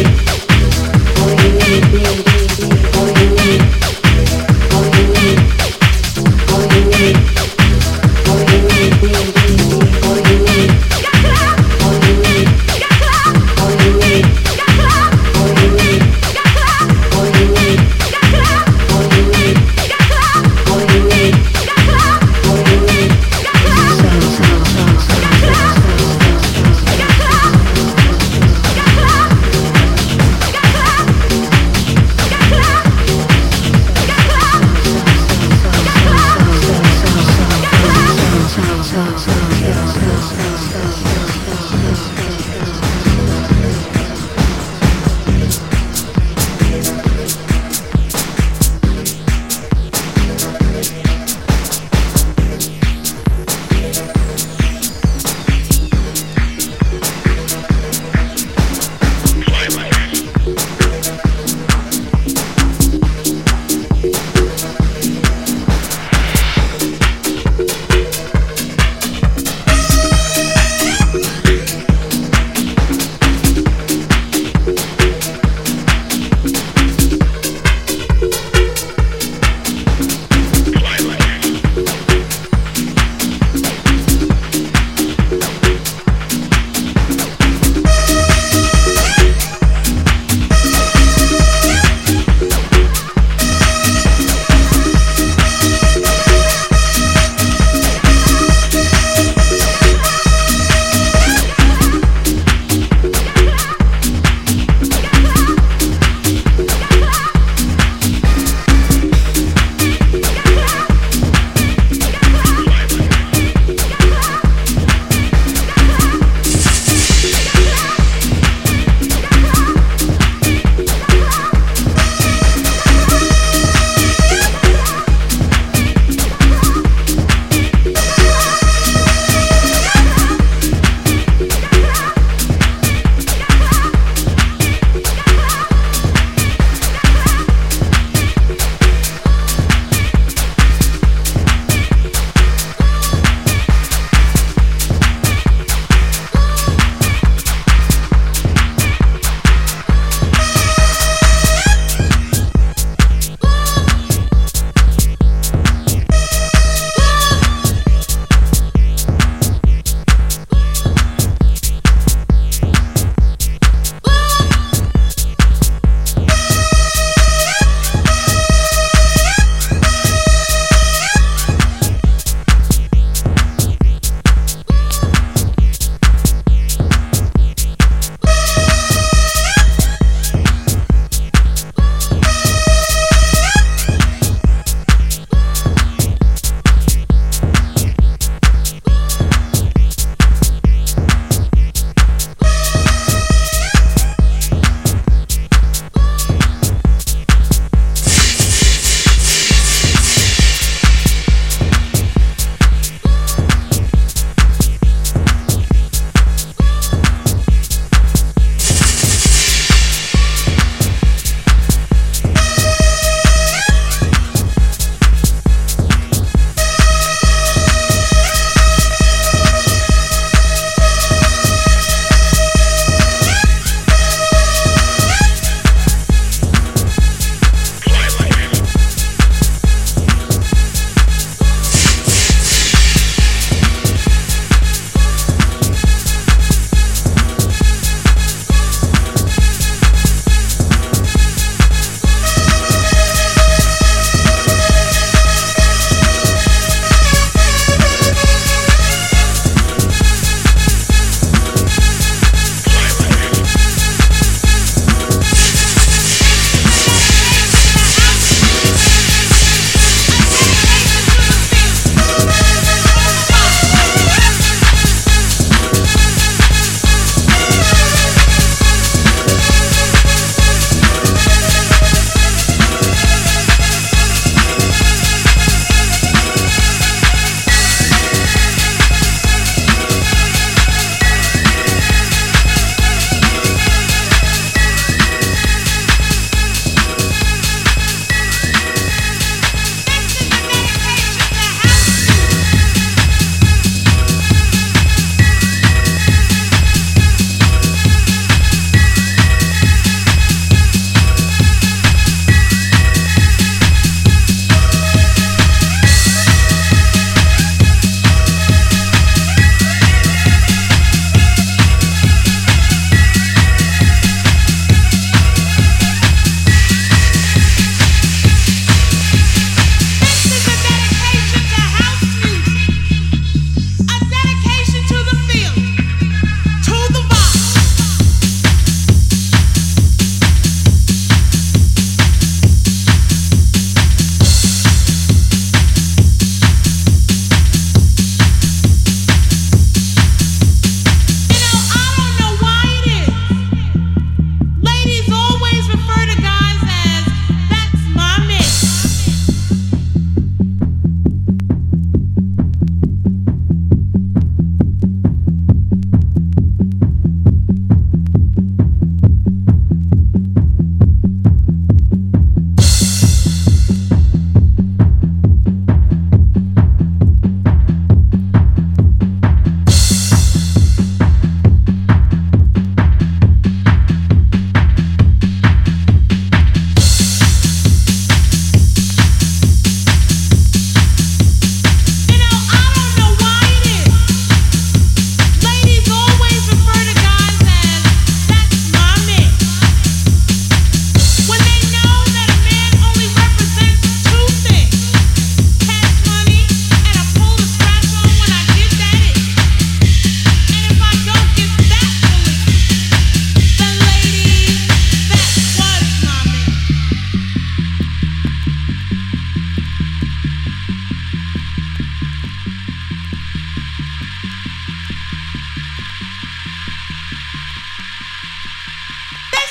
it.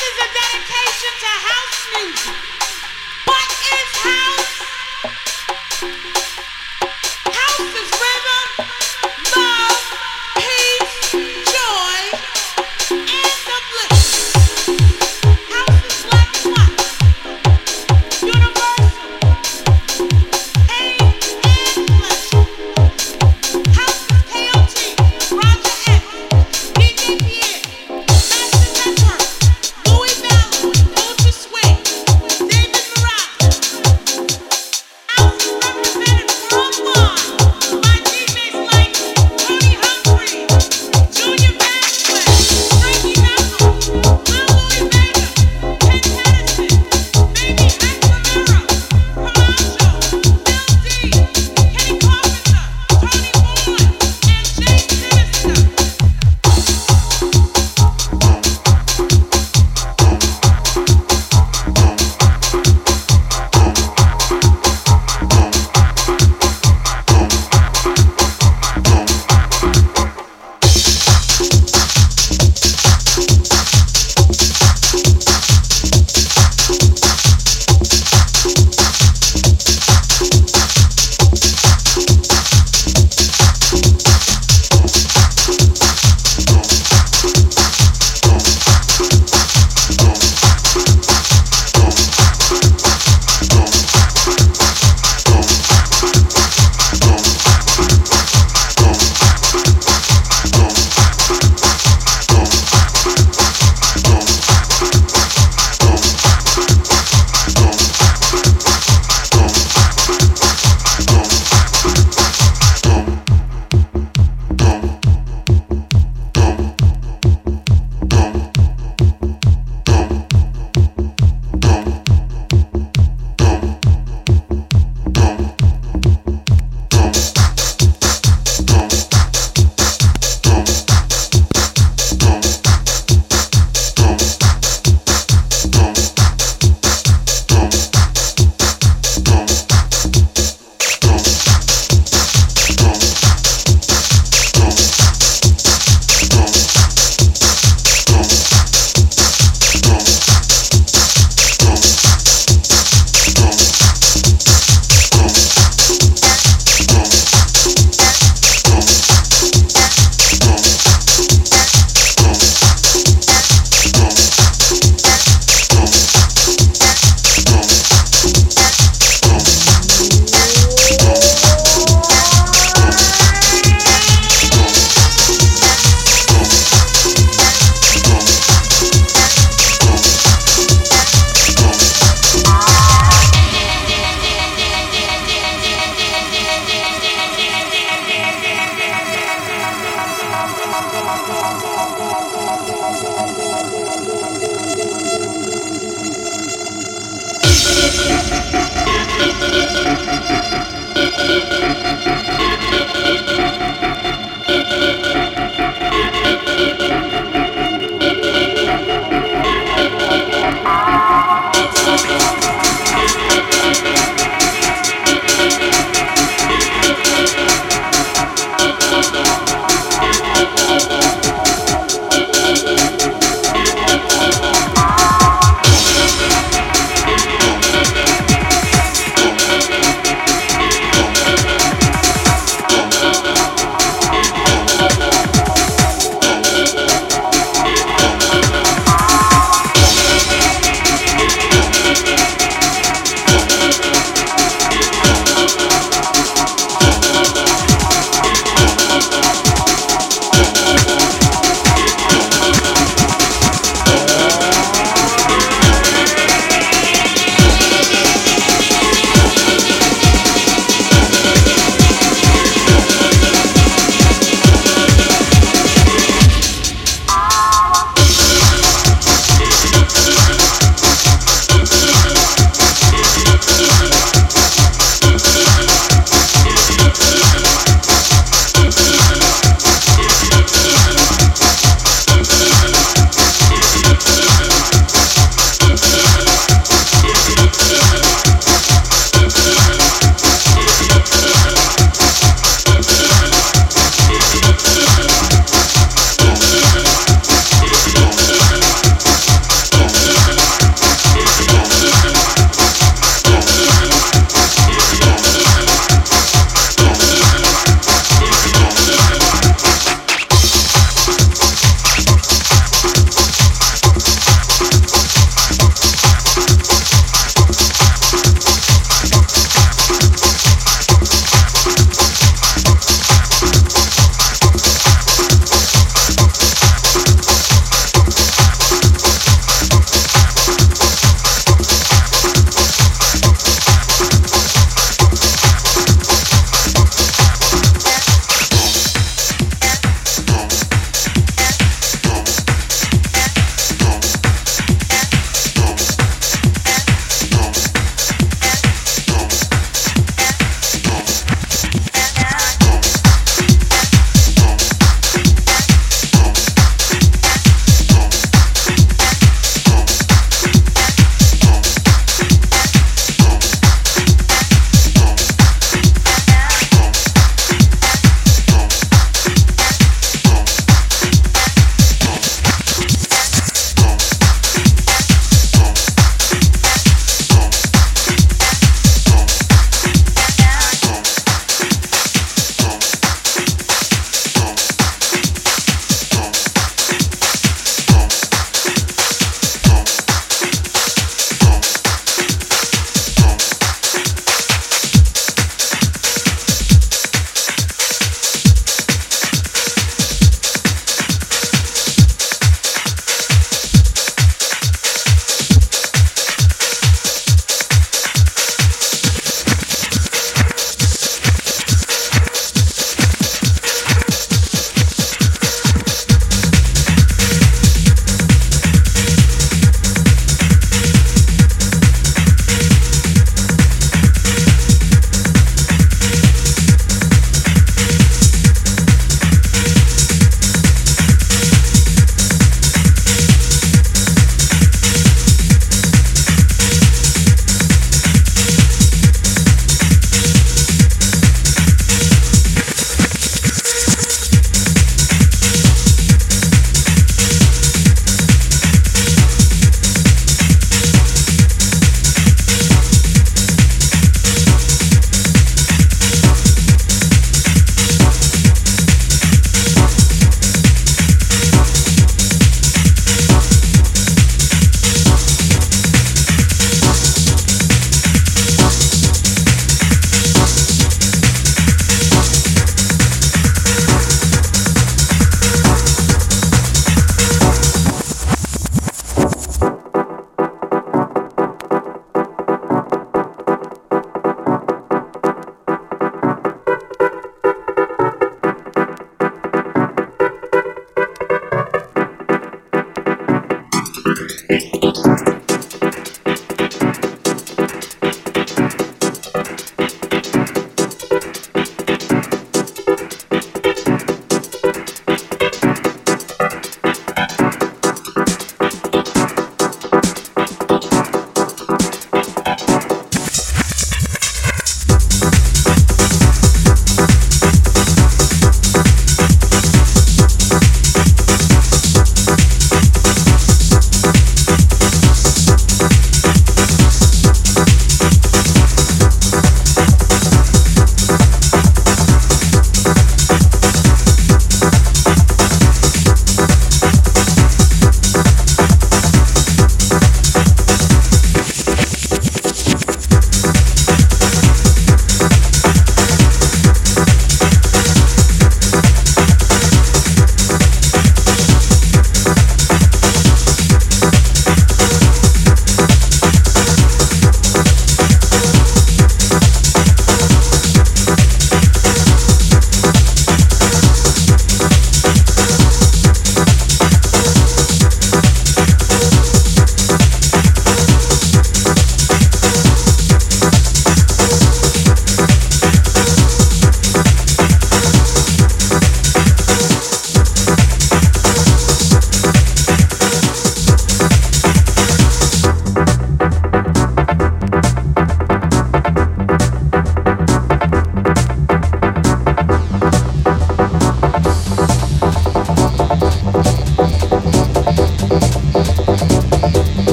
Louis Ballard, Ultra Swing, David Morales.